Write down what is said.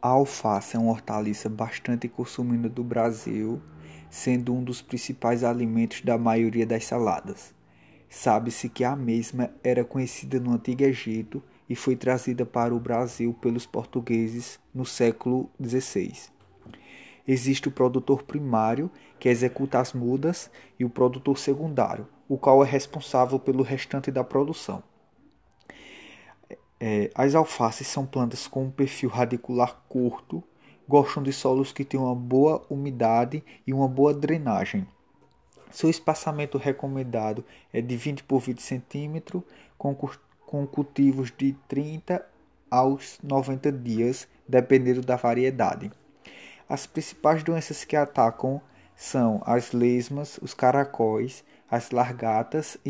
A alface é uma hortaliça bastante consumida do Brasil, sendo um dos principais alimentos da maioria das saladas. Sabe-se que a mesma era conhecida no Antigo Egito e foi trazida para o Brasil pelos portugueses no século XVI. Existe o produtor primário, que executa as mudas, e o produtor secundário, o qual é responsável pelo restante da produção. É, as alfaces são plantas com um perfil radicular curto, gostam de solos que têm uma boa umidade e uma boa drenagem. Seu espaçamento recomendado é de 20 por 20 centímetros, com, com cultivos de 30 aos 90 dias, dependendo da variedade. As principais doenças que atacam são as lesmas, os caracóis, as largatas